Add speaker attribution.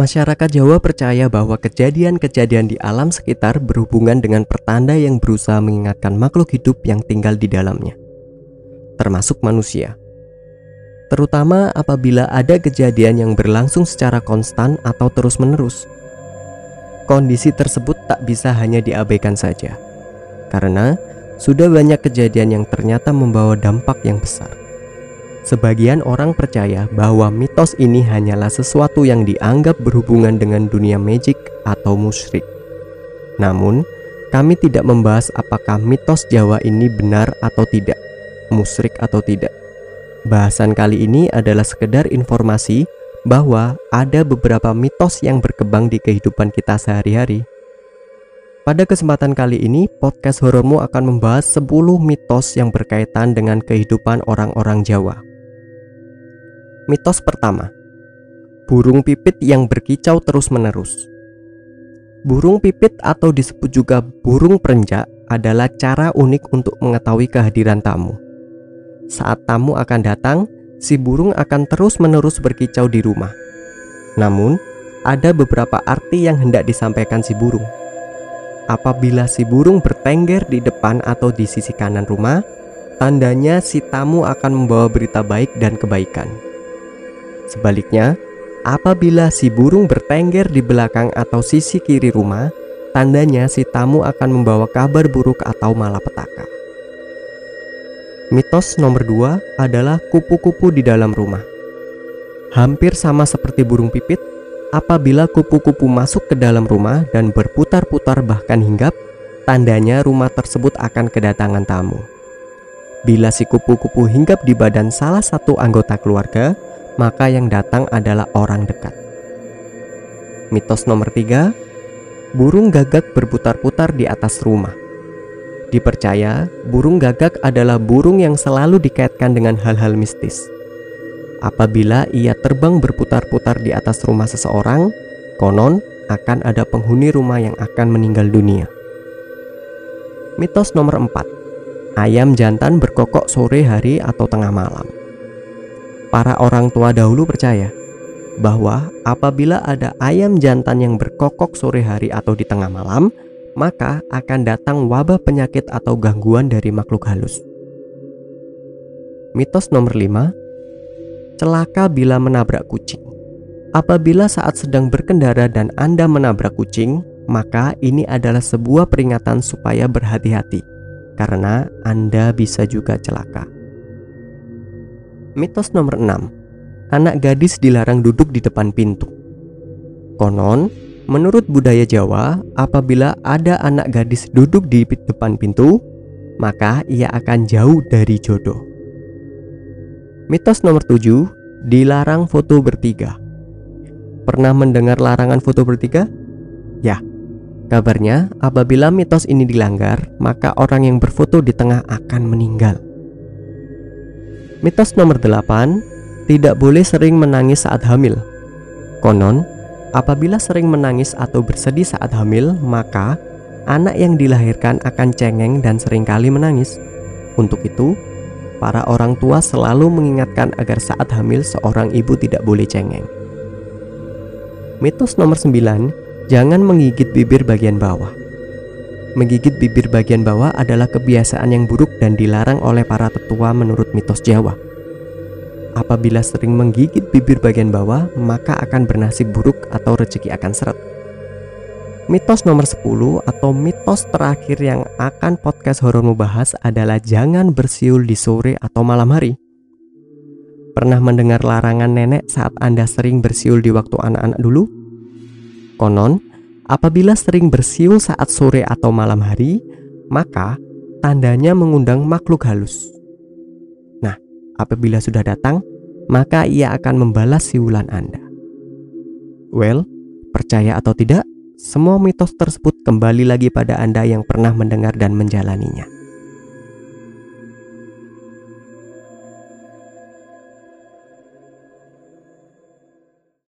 Speaker 1: Masyarakat Jawa percaya bahwa kejadian-kejadian di alam sekitar berhubungan dengan pertanda yang berusaha mengingatkan makhluk hidup yang tinggal di dalamnya, termasuk manusia. Terutama apabila ada kejadian yang berlangsung secara konstan atau terus-menerus. Kondisi tersebut tak bisa hanya diabaikan saja, karena sudah banyak kejadian yang ternyata membawa dampak yang besar. Sebagian orang percaya bahwa mitos ini hanyalah sesuatu yang dianggap berhubungan dengan dunia magic atau musyrik. Namun, kami tidak membahas apakah mitos Jawa ini benar atau tidak, musyrik atau tidak. Bahasan kali ini adalah sekedar informasi bahwa ada beberapa mitos yang berkembang di kehidupan kita sehari-hari. Pada kesempatan kali ini, podcast horormu akan membahas 10 mitos yang berkaitan dengan kehidupan orang-orang Jawa. Mitos pertama Burung pipit yang berkicau terus-menerus Burung pipit atau disebut juga burung perenjak adalah cara unik untuk mengetahui kehadiran tamu. Saat tamu akan datang, si burung akan terus-menerus berkicau di rumah. Namun, ada beberapa arti yang hendak disampaikan si burung. Apabila si burung bertengger di depan atau di sisi kanan rumah, tandanya si tamu akan membawa berita baik dan kebaikan. Sebaliknya, apabila si burung bertengger di belakang atau sisi kiri rumah, tandanya si tamu akan membawa kabar buruk atau malapetaka. Mitos nomor dua adalah kupu-kupu di dalam rumah. Hampir sama seperti burung pipit, apabila kupu-kupu masuk ke dalam rumah dan berputar-putar bahkan hinggap, tandanya rumah tersebut akan kedatangan tamu. Bila si kupu-kupu hinggap di badan salah satu anggota keluarga, maka yang datang adalah orang dekat. Mitos nomor tiga, burung gagak berputar-putar di atas rumah. Dipercaya, burung gagak adalah burung yang selalu dikaitkan dengan hal-hal mistis. Apabila ia terbang berputar-putar di atas rumah seseorang, konon akan ada penghuni rumah yang akan meninggal dunia. Mitos nomor 4. Ayam jantan berkokok sore hari atau tengah malam. Para orang tua dahulu percaya bahwa apabila ada ayam jantan yang berkokok sore hari atau di tengah malam, maka akan datang wabah penyakit atau gangguan dari makhluk halus. Mitos nomor 5 Celaka bila menabrak kucing Apabila saat sedang berkendara dan Anda menabrak kucing, maka ini adalah sebuah peringatan supaya berhati-hati, karena Anda bisa juga celaka. Mitos nomor 6 Anak gadis dilarang duduk di depan pintu. Konon, menurut budaya Jawa Apabila ada anak gadis duduk di depan pintu Maka ia akan jauh dari jodoh. Mitos nomor 7 Dilarang foto bertiga. Pernah mendengar larangan foto bertiga? Ya, kabarnya apabila mitos ini dilanggar Maka orang yang berfoto di tengah akan meninggal Mitos nomor 8 Tidak boleh sering menangis saat hamil. Konon, apabila sering menangis atau bersedih saat hamil Maka anak yang dilahirkan akan cengeng dan sering kali menangis. Untuk itu, para orang tua selalu mengingatkan agar saat hamil seorang ibu tidak boleh cengeng. Mitos nomor 9 Jangan menggigit bibir bagian bawah Menggigit bibir bagian bawah adalah kebiasaan yang buruk dan dilarang oleh para tetua menurut mitos Jawa. Apabila sering menggigit bibir bagian bawah, maka akan bernasib buruk atau rezeki akan seret. Mitos nomor 10 atau mitos terakhir yang akan podcast horormu bahas adalah jangan bersiul di sore atau malam hari. Pernah mendengar larangan nenek saat Anda sering bersiul di waktu anak-anak dulu? Konon, Apabila sering bersiul saat sore atau malam hari, maka tandanya mengundang makhluk halus. Nah, apabila sudah datang, maka ia akan membalas siulan Anda. Well, percaya atau tidak, semua mitos tersebut kembali lagi pada Anda yang pernah mendengar dan menjalaninya.